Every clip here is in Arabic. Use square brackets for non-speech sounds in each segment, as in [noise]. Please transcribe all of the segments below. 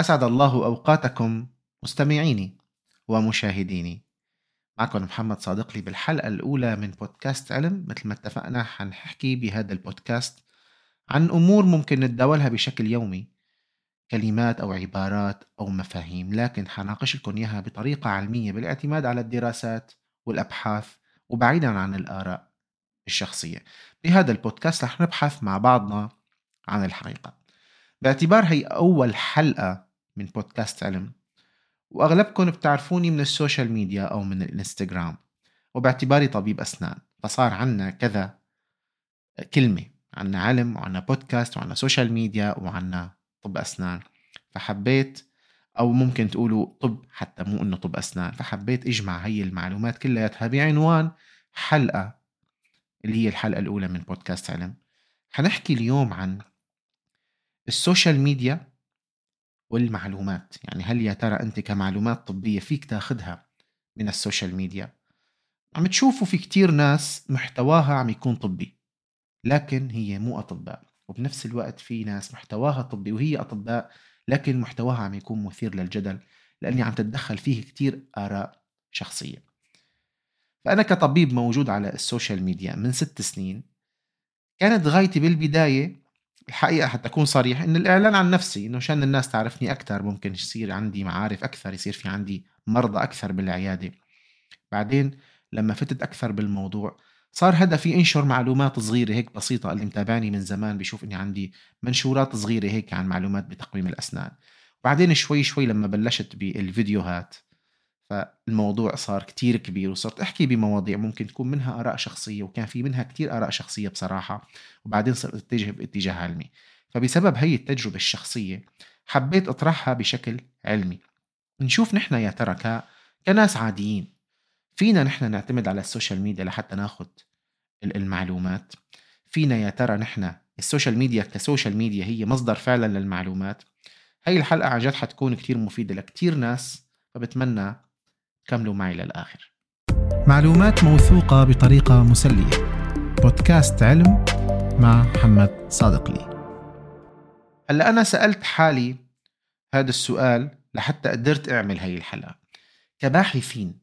أسعد الله أوقاتكم مستمعيني ومشاهديني. معكم محمد صادق لي بالحلقة الأولى من بودكاست علم. مثل ما اتفقنا حنحكي بهذا البودكاست عن أمور ممكن نتداولها بشكل يومي. كلمات أو عبارات أو مفاهيم لكن حناقش لكم إياها بطريقة علمية بالاعتماد على الدراسات والأبحاث وبعيدا عن الآراء الشخصية. بهذا البودكاست رح نبحث مع بعضنا عن الحقيقة. باعتبار هي أول حلقة من بودكاست علم. وأغلبكم بتعرفوني من ال social media أو من الإنستغرام. وباعتباري طبيب أسنان. فصار عنا كذا كلمة. عنا علم وعنا بودكاست وعنا social media وعنا طب أسنان. فحبيت أو ممكن تقولوا طب حتى مو إنه طب أسنان. فحبيت إجمع هي المعلومات كلياتها بعنوان حلقة اللي هي الحلقة الأولى من بودكاست علم. حنحكي اليوم عن ال social media والمعلومات. يعني هل يا ترى أنت كمعلومات طبية فيك تاخدها من ال social media؟ عم تشوفوا في كتير ناس محتواها عم يكون طبي لكن هي مو أطباء. وبنفس الوقت في ناس محتواها طبي وهي أطباء لكن محتواها عم يكون مثير للجدل لأني عم تتدخل فيه كتير آراء شخصية. فأنا كطبيب موجود على ال social media من ست سنين كانت غايتي بالبداية الحقيقة حتى أكون صريح. إن الإعلان عن نفسي إنه عشان الناس تعرفني أكثر ممكن يصير عندي معارف أكثر يصير في عندي مرضى أكثر بالعيادة. بعدين لما فتت أكثر بالموضوع صار هدفي أنشر معلومات صغيرة هيك بسيطة. اللي متابعني من زمان بيشوف إني عندي منشورات صغيرة هيك عن معلومات بتقويم الأسنان. بعدين شوي شوي لما بلشت بالفيديوهات فالموضوع صار كتير كبير وصرت أحكي بمواضيع ممكن تكون منها آراء شخصية وكان في منها كتير آراء شخصية بصراحة وبعدين صرت أتجه باتجاه علمي. فبسبب هي التجربة الشخصية حبيت أطرحها بشكل علمي. نشوف نحن يا ترى. كناس عاديين فينا نحن نعتمد على ال social media لحتى ناخد المعلومات. فينا يا ترى نحن ال social media ك social media هي مصدر فعلا للمعلومات. هاي الحلقة عن جد حتكون كتير مفيدة لكتير ناس فبتمنى كملوا معي للآخر. معلومات موثوقة بطريقة مسلية. بودكاست علم مع محمد صادق لي. هلأ أنا سألت حالي هذا السؤال لحتى قدرت أعمل هاي الحلقة. كباحثين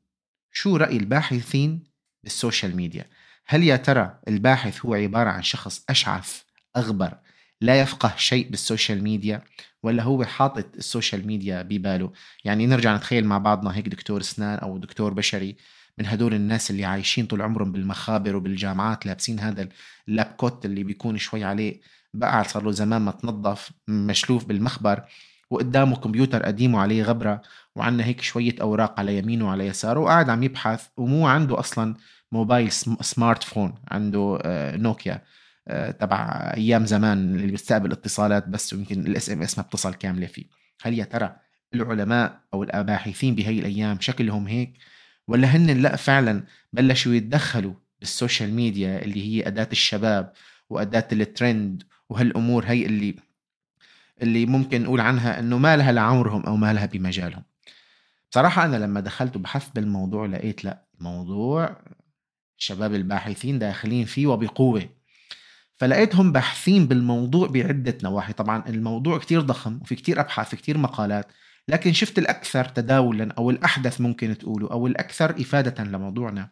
شو رأي الباحثين بال social media؟ هل يا ترى الباحث هو عبارة عن شخص أشعث أغبر لا يفقه شيء بال social media ولا هو حاطط ال social media بباله. يعني نرجع نتخيل مع بعضنا هيك دكتور اسنان أو دكتور بشري من هدول الناس اللي عايشين طول عمرهم بالمخابر وبالجامعات لابسين هذا ال lab coat اللي بيكون شوي عليه بقى صار له زمان ما تنظف مشلوح بالمخبر وقدامه كمبيوتر قديم وعليه غبرة وعندنا هيك شوية أوراق على يمينه وعلى يساره وقاعد عم يبحث ومو عنده أصلا موبايل smartphone عنده نوكيا آه، تبع أيام زمان اللي بيستقبل اتصالات بس ويمكن ال SMS ما بتصل كاملة فيه. هل يا ترى العلماء أو الباحثين بهي الأيام شكلهم هيك؟ ولا هن لأ فعلا بلشوا يتدخلوا بال social media اللي هي أداة الشباب وأداة الترند وهالأمور هي اللي اللي ممكن نقول عنها إنه ما لها لعمرهم أو ما لها بمجالهم. بصراحة أنا لما دخلت وبحثت بالموضوع لقيت لأ موضوع شباب الباحثين داخلين فيه وبقوة. فلقيتهم باحثين بالموضوع بعدة نواحي. طبعا الموضوع كتير ضخم وفي كتير أبحاث في كتير مقالات لكن شفت الأكثر تداولا أو الأحدث ممكن تقولوا أو الأكثر إفادة لموضوعنا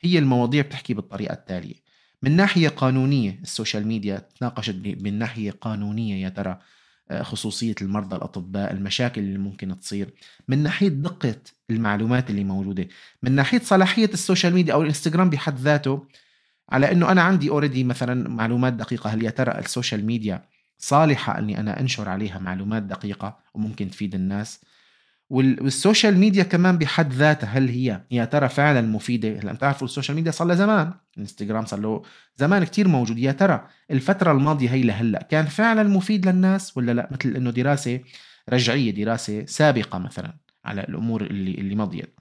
هي المواضيع بتحكي بالطريقة التالية. من ناحية قانونية ال social media تناقشت من ناحية قانونية يا ترى آه، خصوصية المرضى الأطباء المشاكل اللي ممكن تصير. من ناحية دقة المعلومات اللي موجودة من ناحية صلاحية ال social media أو الإنستغرام بحد ذاته على إنه أنا عندي already مثلا معلومات دقيقة. هل يا ترى ال social media صالحة إني أنا أنشر عليها معلومات دقيقة وممكن تفيد الناس؟ وال social media كمان بحد ذاتها هل هي يا ترى فعلا مفيدة؟ هلا بتعرفوا ال social media صار لها زمان. الانستغرام صار له زمان كتير موجود. يا ترى الفترة الماضية هي لهلأ كان فعلا مفيد للناس ولا لا؟ مثل إنه دراسة رجعية دراسة سابقة مثلا على الأمور اللي اللي مضيت.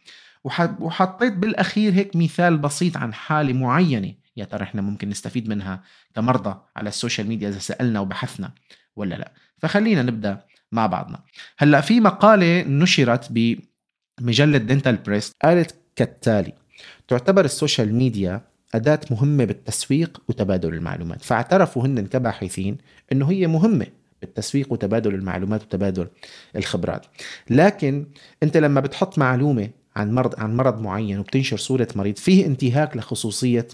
وحطيت بالأخير هيك مثال بسيط عن حالة معينة. يا ترى إحنا ممكن نستفيد منها كمرضى على ال social media إذا سألنا وبحثنا ولا لا؟ فخلينا نبدأ مع بعضنا. هلأ في مقالة نشرت بمجلة Dental Press قالت كالتالي تعتبر السوشيال ميديا أداة مهمة بالتسويق وتبادل المعلومات. فاعترفوا هن كباحثين أنه هي مهمة بالتسويق وتبادل المعلومات وتبادل الخبرات. لكن أنت لما بتحط معلومة عن مرض عن مرض معين وبتنشر صورة مريض فيه انتهاك لخصوصية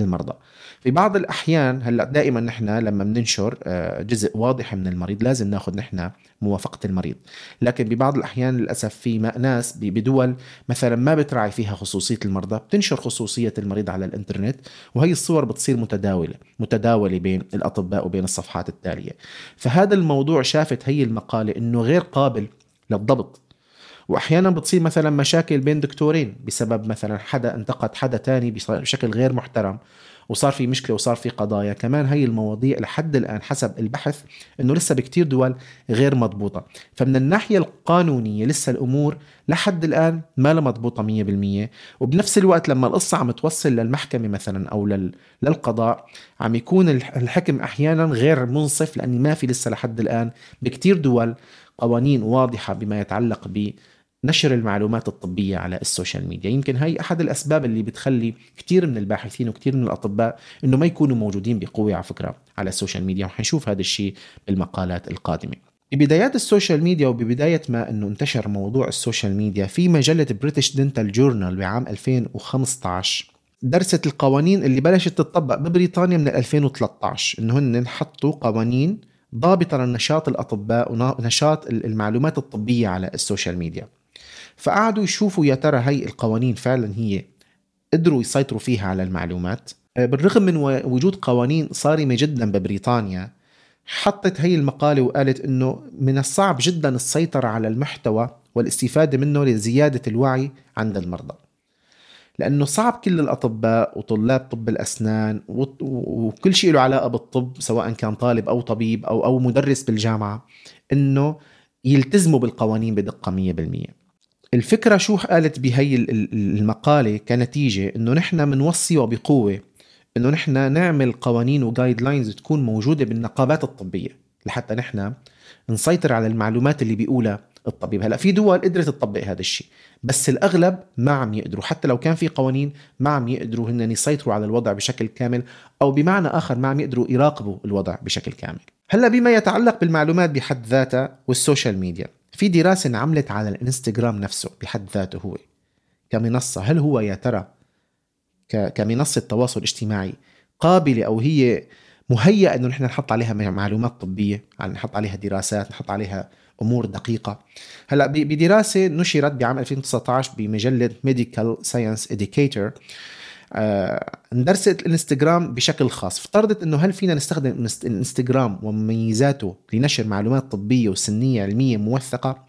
المرضى. في بعض الأحيان هلأ دائما نحن لما بننشر آه، جزء واضح من المريض لازم ناخذ نحن موافقة المريض. لكن ببعض الأحيان للأسف في ناس بدول مثلا ما بتراعي فيها خصوصية المرضى بتنشر خصوصية المريض على الإنترنت وهي الصور بتصير متداولة متداولة بين الأطباء وبين الصفحات التالية. فهذا الموضوع شافت هي المقالة إنه غير قابل للضبط. وأحيانا بتصير مثلا مشاكل بين دكتورين بسبب مثلا حدا انتقد حدا تاني بشكل غير محترم وصار في مشكلة وصار في قضايا. كمان هي المواضيع لحد الآن حسب البحث إنه لسه بكتير دول غير مضبوطة. فمن الناحية القانونية لسه الأمور لحد الآن ما لها مضبوطة 100% وبنفس الوقت لما القصة عم توصل للمحكمة مثلا أو لل... للقضاء عم يكون الحكم أحيانا غير منصف لأني ما في لسه لحد الآن بكتير دول قوانين واضحة بما يتعلق ب نشر المعلومات الطبية على ال social media. يمكن هي أحد الأسباب اللي بتخلي كثير من الباحثين وكثير من الأطباء أنه ما يكونوا موجودين بقوة على فكرة على ال social media. وحنشوف هذا الشيء بالمقالات القادمة. ببدايات ال social media وببداية ما أنه انتشر موضوع ال social media في مجلة British Dental Journal بعام 2015 درست القوانين اللي بلشت تطبق ببريطانيا من 2013 إنه هن حطوا قوانين ضابطة لنشاط الأطباء ونشاط المعلومات الطبية على ال social media. فقعدوا يشوفوا يا ترى هي القوانين فعلا هي قدروا يسيطروا فيها على المعلومات. آه، بالرغم من وجود قوانين صارمة جدا ببريطانيا حطت هي المقالة وقالت إنه من الصعب جدا السيطرة على المحتوى والاستفادة منه لزيادة الوعي عند المرضى. لأنه صعب كل الأطباء وطلاب طب الأسنان وكل شيء له علاقة بالطب سواء كان طالب أو طبيب أو أو مدرس بالجامعة إنه يلتزموا بالقوانين بدقة 100% الفكرة شو قالت بهي المقالة كنتيجة؟ إنه نحن بنوصي وبقوه إنه نحن نعمل قوانين و guidelines تكون موجودة بالنقابات الطبية لحتى نحن نسيطر على المعلومات اللي بيقولها الطبيب. هلا في دول قدرت تطبق هذا الشيء بس الأغلب ما عم يقدروا. حتى لو كان في قوانين ما عم يقدروا هن يسيطروا على الوضع بشكل كامل أو بمعنى آخر ما عم يقدروا يراقبوا الوضع بشكل كامل. هلا بما يتعلق بالمعلومات بحد ذاتها وال social media في دراسة انعملت على الانستغرام نفسه بحد ذاته هو. كمنصة هل هو يا ترى كمنصة تواصل اجتماعي قابلة أو هي مهيئة أنه نحن نحط عليها معلومات طبية نحط عليها دراسات نحط عليها أمور دقيقة؟ هلأ بدراسة نشرت بعام 2019 بمجلة Medical Science Educator درست الانستغرام بشكل خاص. افترضت إنه هل فينا نستخدم الانستغرام ومميزاته لنشر معلومات طبية وسنية علمية موثقة؟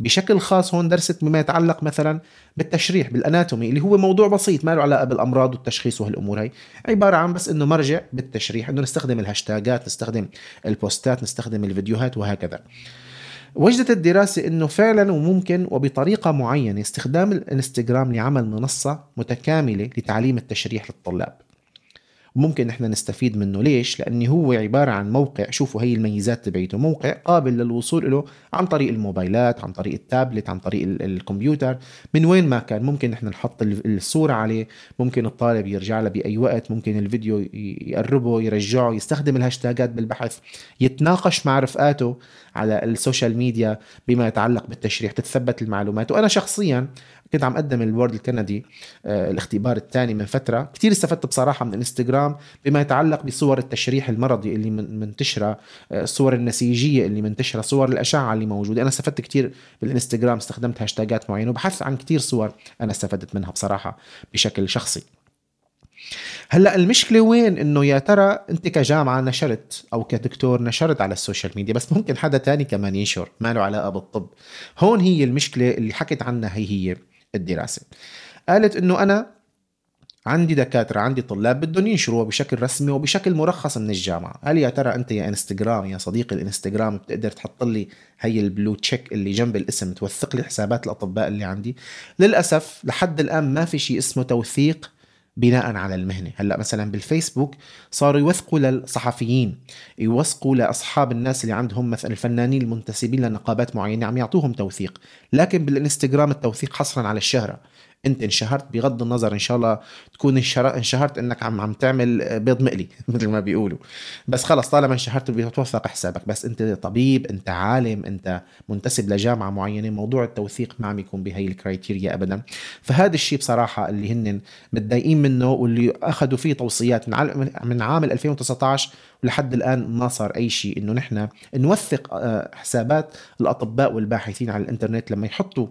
بشكل خاص هون درست بما يتعلق مثلا بالتشريح بال anatomy اللي هو موضوع بسيط ما له علاقة بالأمراض والتشخيص وهالامور هي عبارة عن بس إنه مرجع بالتشريح إنه نستخدم الهاشتاجات نستخدم البوستات نستخدم الفيديوهات وهكذا. وجدت الدراسة أنه فعلا وممكن وبطريقة معينة استخدام الانستغرام لعمل منصة متكاملة لتعليم التشريح للطلاب. ممكن نحن نستفيد منه. ليش؟ لأنه هو عبارة عن موقع. شوفوا هي الميزات تبعيته. موقع قابل للوصول له عن طريق الموبايلات عن طريق التابلت عن طريق الكمبيوتر. من وين ما كان. ممكن نحن نحط الصورة عليه. ممكن الطالب يرجع له بأي وقت. ممكن الفيديو يقربه يرجعه يستخدم الهاشتاجات بالبحث يتناقش مع رفقاته على ال social media بما يتعلق بالتشريح تتثبت المعلومات. وأنا شخصيا كنت عم أقدم البورد الكندي آه، الاختبار الثاني من فترة. كثير استفدت بصراحة من الانستغرام بما يتعلق بصور التشريح المرضي اللي منتشرة آه، الصور النسيجية اللي منتشرة صور الأشعة اللي موجودة. أنا استفدت كثير بالإنستغرام استخدمت هاشتاجات معينة وبحث عن كثير صور أنا استفدت منها بصراحة بشكل شخصي. هلأ المشكلة وين؟ إنه يا ترى أنت كجامعة نشرت أو كدكتور نشرت على ال social media بس ممكن حدا تاني كمان ينشر ما له علاقة بالطب. هون هي المشكلة اللي حكت عنها هي هي. الدراسة. قالت إنه أنا عندي دكاترة عندي طلاب بدهم ينشروها بشكل رسمي وبشكل مرخص من الجامعة. هل يا ترى أنت يا إنستغرام يا صديقي الإنستغرام بتقدر تحط لي هي البلو تشيك اللي جنب الاسم توثق لي حسابات الأطباء اللي عندي. للأسف لحد الآن ما في شيء اسمه توثيق بناء على المهنة. هلأ مثلا بالفيسبوك صاروا يوثقوا للصحفيين يوثقوا لأصحاب الناس اللي عندهم مثلا الفنانين المنتسبين لنقابات معينة عم يعطوهم توثيق لكن بالإنستغرام التوثيق حصرا على الشهرة. انت انشهرت بغض النظر ان شاء الله تكون انشهرت انك عم عم تعمل بيض مقلي [laughs] مثل ما بيقولوا. بس خلص طالما انشهرت بتوثق حسابك. بس انت طبيب انت عالم انت منتسب لجامعة معينة موضوع التوثيق ما عم يكون بهي الكرايتيريا ابدا. فهذا الشيء بصراحة اللي هن متضايقين منه واللي أخذوا فيه توصيات من عام 2019 ولحد الآن ما صار أي شيء. إنه نحن نوثق آه، حسابات الأطباء والباحثين على الإنترنت لما يحطوا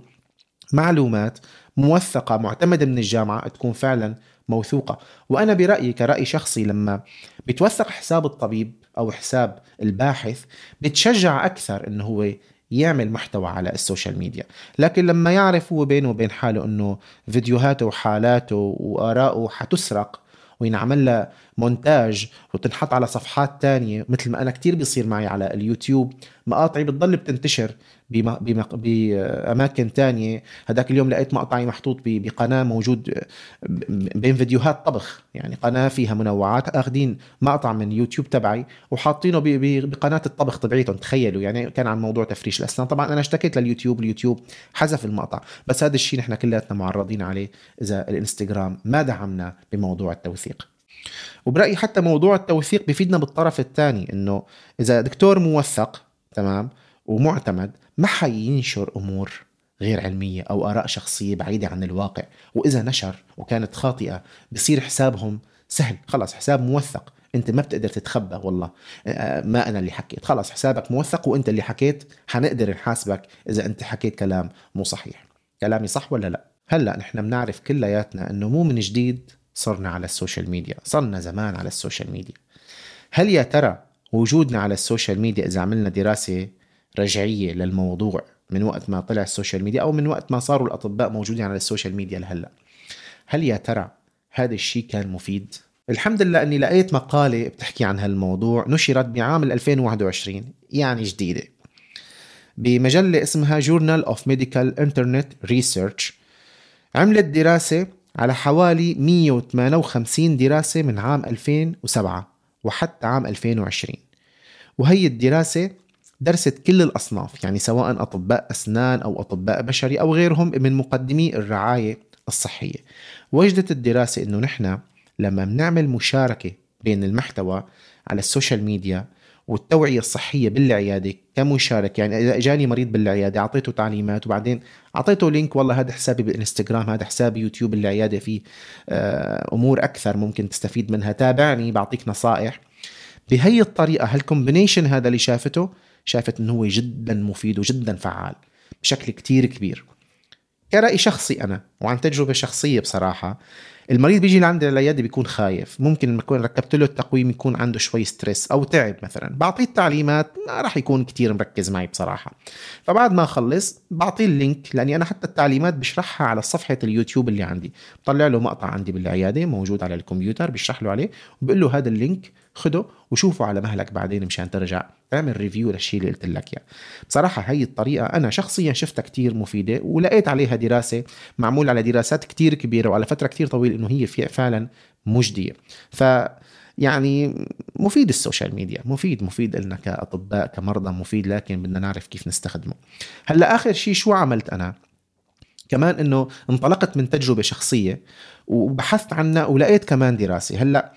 معلومات موثقة معتمدة من الجامعة تكون فعلا موثوقة. وأنا برأيي كرأي شخصي لما بتوثق حساب الطبيب أو حساب الباحث بتشجع أكثر أنه هو يعمل محتوى على ال social media. لكن لما يعرف هو بينه وبين حاله أنه فيديوهاته وحالاته وآراءه حتسرق وينعمل لها مونتاج وتنحط على صفحات تانية مثل ما أنا كتير بيصير معي على اليوتيوب مقاطعي بتضل بتنتشر بأماكن تانية. هذاك اليوم لقيت مقطعي محطوط بقناة موجود بين فيديوهات طبخ. يعني قناة فيها منوعات. أخذين مقطع من يوتيوب تبعي وحاطينه بقناة الطبخ تبعيتهم. تخيلوا يعني كان عن موضوع تفريش الأسنان. طبعا أنا اشتكيت لليوتيوب اليوتيوب حذف المقطع. بس هذا الشيء نحن كلياتنا معرضين عليه إذا الإنستغرام ما دعمنا بموضوع التوثيق. وبرأيي حتى موضوع التوثيق بفيدنا بالطرف الثاني إنه إذا دكتور موثق تمام ومعتمد ما حينشر أمور غير علمية أو آراء شخصية بعيدة عن الواقع؟ وإذا نشر وكانت خاطئة بصير حسابهم سهل. خلاص حساب موثق. أنت ما بتقدر تتخبى والله. آه، ما أنا اللي حكيت. خلاص حسابك موثق وأنت اللي حكيت. حنقدر نحاسبك إذا أنت حكيت كلام مو صحيح. كلامي صح ولا لا؟ هلأ نحن بنعرف كلياتنا إنه مو من جديد صرنا على ال social media. صرنا زمان على ال social media. هل يا ترى وجودنا على ال social media إذا عملنا دراسة رجعية للموضوع من وقت ما طلع ال social media أو من وقت ما صاروا الأطباء موجودين على ال social media لهلأ. هل يا ترى هذا الشيء كان مفيد؟ الحمد لله أني لقيت مقالة بتحكي عن هالموضوع نشرت بعام 2021 يعني جديدة. بمجلة اسمها Journal of Medical Internet Research عملت دراسة على حوالي 158 دراسة من عام 2007 وحتى عام 2020 وهي الدراسة درست كل الأصناف يعني سواء أطباء أسنان أو أطباء بشري أو غيرهم من مقدمي الرعاية الصحية. وجدت الدراسة أنه نحن لما بنعمل مشاركة بين المحتوى على ال social media والتوعية الصحية بالعيادة كمشارك يعني إذا إجاني مريض بالعيادة أعطيته تعليمات وبعدين أعطيته link والله هذا حسابي بالإنستغرام هذا حسابي يوتيوب العيادة فيه آه، أمور أكثر ممكن تستفيد منها تابعني بعطيك نصائح. بهي الطريقة هال combination هذا اللي شافته شافت إنه هو جدا مفيد وجدا فعال بشكل كتير كبير. كرأي شخصي أنا وعن تجربة شخصية بصراحة المريض بيجي لعندي العيادة بيكون خايف. ممكن لما اكون ركبت له التقويم يكون عنده شوي stress أو تعب مثلا. بعطيه التعليمات ما راح يكون كتير مركز معي بصراحة. فبعد ما أخلص بعطيه ال link لأني أنا حتى التعليمات بشرحها على صفحة اليوتيوب اللي عندي. بطلع له مقطع عندي بالعيادة موجود على الكمبيوتر بشرح له عليه وبقول له هذا ال link خده وشوفه على مهلك بعدين مشان ترجع تعمل review للشيء اللي قلت لك إياه. بصراحة هي الطريقة أنا شخصيا شفتها كتير مفيدة ولقيت عليها دراسة معمول على دراسات كتير كبيرة وعلى فترة كتير طويلة إنه هي فعلا مجدية. ف يعني مفيد ال social media مفيد مفيد لنا كأطباء كمرضى مفيد لكن بدنا نعرف كيف نستخدمه. هلأ آخر شيء شو عملت أنا؟ كمان إنه انطلقت من تجربة شخصية وبحثت عنها ولقيت كمان دراسة. هلأ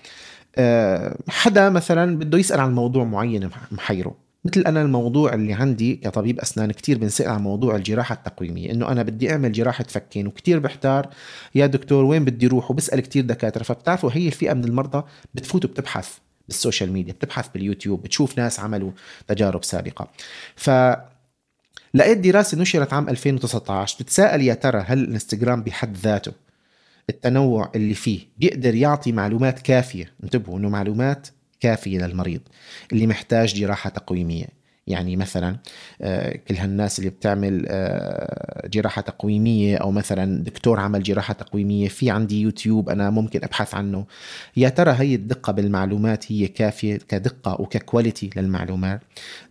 حدا مثلا بده يسأل عن موضوع معين محيره مثل أنا الموضوع اللي عندي كطبيب أسنان كتير بنسأل عن موضوع الجراحة التقويمية إنه أنا بدي أعمل جراحة فكين وكتير بحتار يا دكتور وين بدي أروح وبسأل كتير دكاترة. فبتعرفوا هي الفئة من المرضى بتفوت وبتبحث بال social media بتبحث باليوتيوب بتشوف ناس عملوا تجارب سابقة. ف لقيت دراسة نشرت عام 2019 بتساءل يا ترى هل الانستغرام بحد ذاته؟ التنوع اللي فيه بيقدر يعطي معلومات كافية. انتبهوا إنه معلومات كافية للمريض اللي محتاج جراحة تقويمية. يعني مثلا آه، كل هالناس اللي بتعمل آه، جراحة تقويمية أو مثلا دكتور عمل جراحة تقويمية في عندي يوتيوب أنا ممكن أبحث عنه. يا ترى هي الدقة بالمعلومات هي كافية كدقة وك quality للمعلومات؟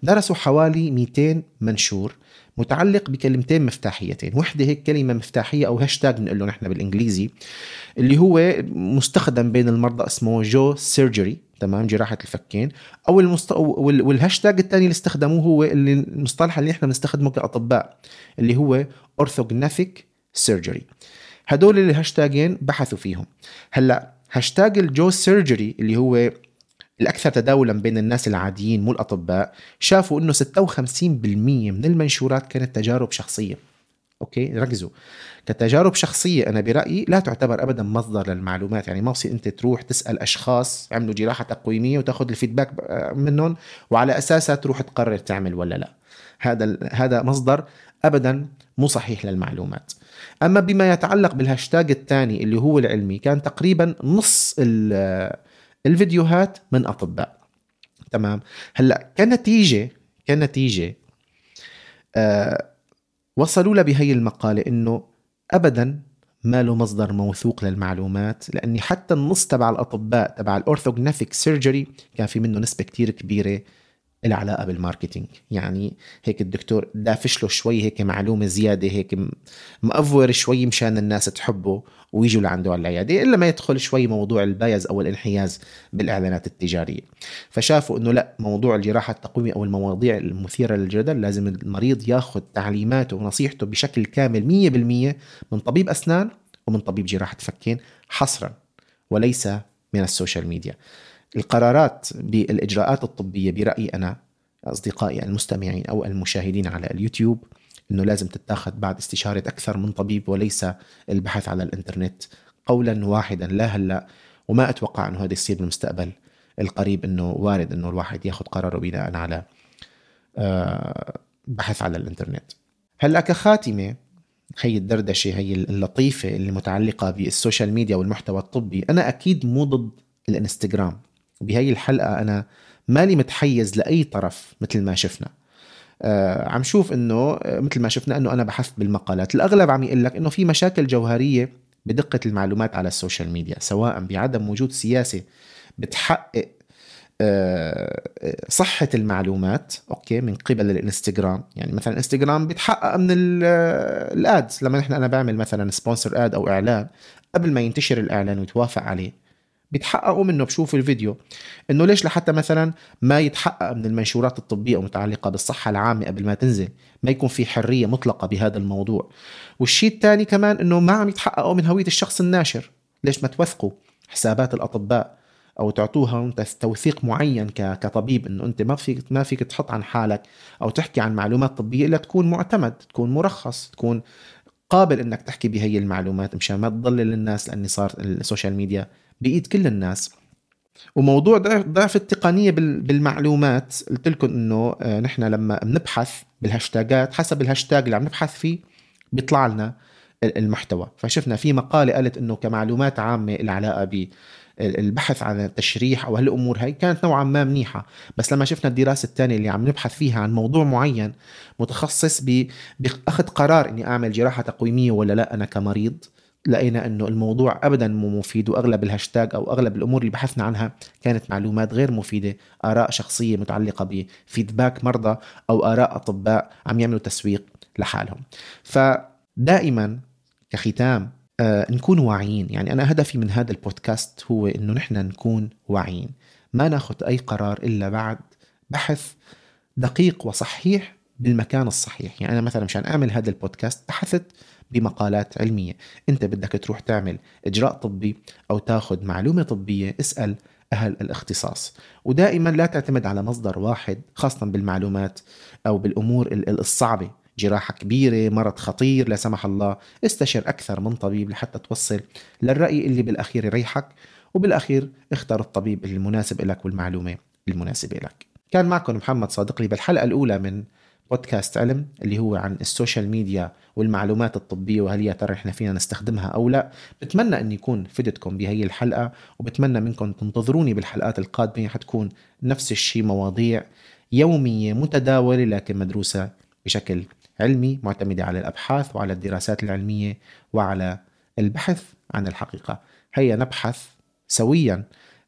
درسوا حوالي 200 منشور. متعلق بكلمتين مفتاحيتين. وحدة هيك كلمة مفتاحية أو هاشتاج بنقول له نحن بالإنجليزي اللي هو مستخدم بين المرضى اسمه jaw surgery تمام؟ جراحة الفكين. أو المست... والهاشتاج الثاني اللي استخدموه هو اللي المصطلح اللي إحنا بنستخدمه كأطباء اللي هو orthognathic surgery. هدول الهاشتاجين بحثوا فيهم. هلأ hashtag ال jaw surgery اللي هو الأكثر تداولا بين الناس العاديين مو الأطباء شافوا أنه 56% من المنشورات كانت تجارب شخصية. أوكي؟ ركزوا. كتجارب شخصية أنا برأيي لا تعتبر أبدا مصدر للمعلومات. يعني ما بصير أنت تروح تسأل أشخاص عملوا جراحة تقويمية وتأخذ ال feedback منهم وعلى أساسها تروح تقرر تعمل ولا لا. هذا هذا مصدر ابدا مو صحيح للمعلومات. أما بما يتعلق بالهاشتاج الثاني اللي هو العلمي كان تقريبا نص الفيديوهات من أطباء. تمام؟ هلأ كنتيجة كنتيجة آه وصلوا بهي المقالة إنه ابدا ما له مصدر موثوق للمعلومات لأني حتى النص تبع الأطباء تبع ال orthognathic surgery كان في منه نسبة كتير كبيرة له علاقة بال marketing. يعني هيك الدكتور دافش له شوي هيك معلومة زيادة هيك مأفور شوي مشان الناس تحبه ويجوا لعنده على العيادة إلا ما يدخل شوي موضوع ال bias أو الانحياز بالإعلانات التجارية. فشافوا إنه لا موضوع الجراحة التقويمية أو المواضيع المثيرة للجدل لازم المريض ياخذ تعليماته ونصيحته بشكل كامل 100% من طبيب أسنان ومن طبيب جراحة فكين حصرا وليس من السوشيال ميديا. القرارات بالإجراءات الطبية برأيي أنا أصدقائي المستمعين أو المشاهدين على اليوتيوب إنه لازم تتاخذ بعد استشارة أكثر من طبيب وليس البحث على الإنترنت. قولا واحدا لا هلأ وما أتوقع إنه هذا يصير بالمستقبل. القريب إنه وارد إنه الواحد ياخذ قراره بناء على آه، بحث على الإنترنت. هلأ كخاتمة هي الدردشة هي اللطيفة اللي متعلقة بالسوشيال ميديا والمحتوى الطبي أنا أكيد مو ضد الإنستغرام. بهي الحلقة أنا مالي متحيز لأي طرف مثل ما شفنا. آه عم شوف إنه آه، مثل ما شفنا إنه أنا بحثت بالمقالات. الأغلب عم يقول لك إنه في مشاكل جوهرية بدقة المعلومات على السوشيال ميديا سواء بعدم وجود سياسة بتحقق آه، صحة المعلومات أوكي من قبل الإنستغرام. يعني مثلا الانستغرام بيتحقق من ال ads. لما نحن أنا بعمل مثلا sponsor ad أو إعلان قبل ما ينتشر الإعلان ويتوافق عليه بيتحققوا منه. بشوف الفيديو إنه ليش لحتى مثلا ما يتحقق من المنشورات الطبية المتعلقة بالصحة العامة قبل ما تنزل ما يكون في حرية مطلقة بهذا الموضوع. والشيء الثاني كمان إنه ما عم يتحققوا من هوية الشخص الناشر. ليش ما توثقوا حسابات الأطباء أو تعطوها توثيق معين كطبيب إنه أنت ما فيك ما فيك تحط عن حالك أو تحكي عن معلومات طبية إلا تكون معتمد تكون مرخص تكون قابل إنك تحكي بهي المعلومات مشان ما تضلل الناس لأني صار السوشيال ميديا بإيد كل الناس. وموضوع ضعف التقنية بالمعلومات قلت لكم إنه آه، نحن لما بنبحث بالهاشتاجات حسب الهاشتاج اللي عم نبحث فيه بيطلع لنا المحتوى. فشفنا في مقالة قالت إنه كمعلومات عامة إلها علاقة بالبحث عن التشريح أو هالأمور هاي كانت نوعا ما منيحة. بس لما شفنا الدراسة الثانية اللي عم نبحث فيها عن موضوع معين متخصص بأخذ قرار إني أعمل جراحة تقويمية ولا لأ أنا كمريض. لقينا إنه الموضوع ابدا مو مفيد وأغلب الهاشتاج أو أغلب الأمور اللي بحثنا عنها كانت معلومات غير مفيدة، آراء شخصية متعلقة بفيدباك مرضى أو آراء أطباء عم يعملوا تسويق لحالهم. فدائما كختام آه نكون واعيين، يعني أنا هدفي من هذا البودكاست هو إنه نحن نكون واعيين، ما ناخذ أي قرار إلا بعد بحث دقيق وصحيح بالمكان الصحيح، يعني أنا مثلا مشان أعمل هذا البودكاست بحثت بمقالات علمية. انت بدك تروح تعمل إجراء طبي أو تاخذ معلومة طبية اسأل أهل الاختصاص. ودائما لا تعتمد على مصدر واحد خاصة بالمعلومات أو بالأمور الصعبة. جراحة كبيرة مرض خطير لا سمح الله. استشر أكثر من طبيب لحتى توصل للرأي اللي بالأخير يريحك وبالأخير اختر الطبيب المناسب لك والمعلومة المناسبة لك. كان معكم محمد صادق لي بالحلقة الأولى من بودكاست علم اللي هو عن السوشيال ميديا والمعلومات الطبية وهل يا ترى إحنا فينا نستخدمها أو لا. بتمنى أن يكون فدتكم بهي الحلقة وبتمنى منكم تنتظروني بالحلقات القادمة. حتكون نفس الشيء مواضيع يومية متداولة لكن مدروسة بشكل علمي معتمدة على الأبحاث وعلى الدراسات العلمية وعلى البحث عن الحقيقة. هيا نبحث سويا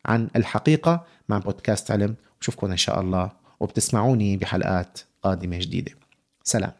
عن الحقيقة مع بودكاست علم. وشوفكم إن شاء الله وبتسمعوني بحلقات قادمة جديدة. سلام.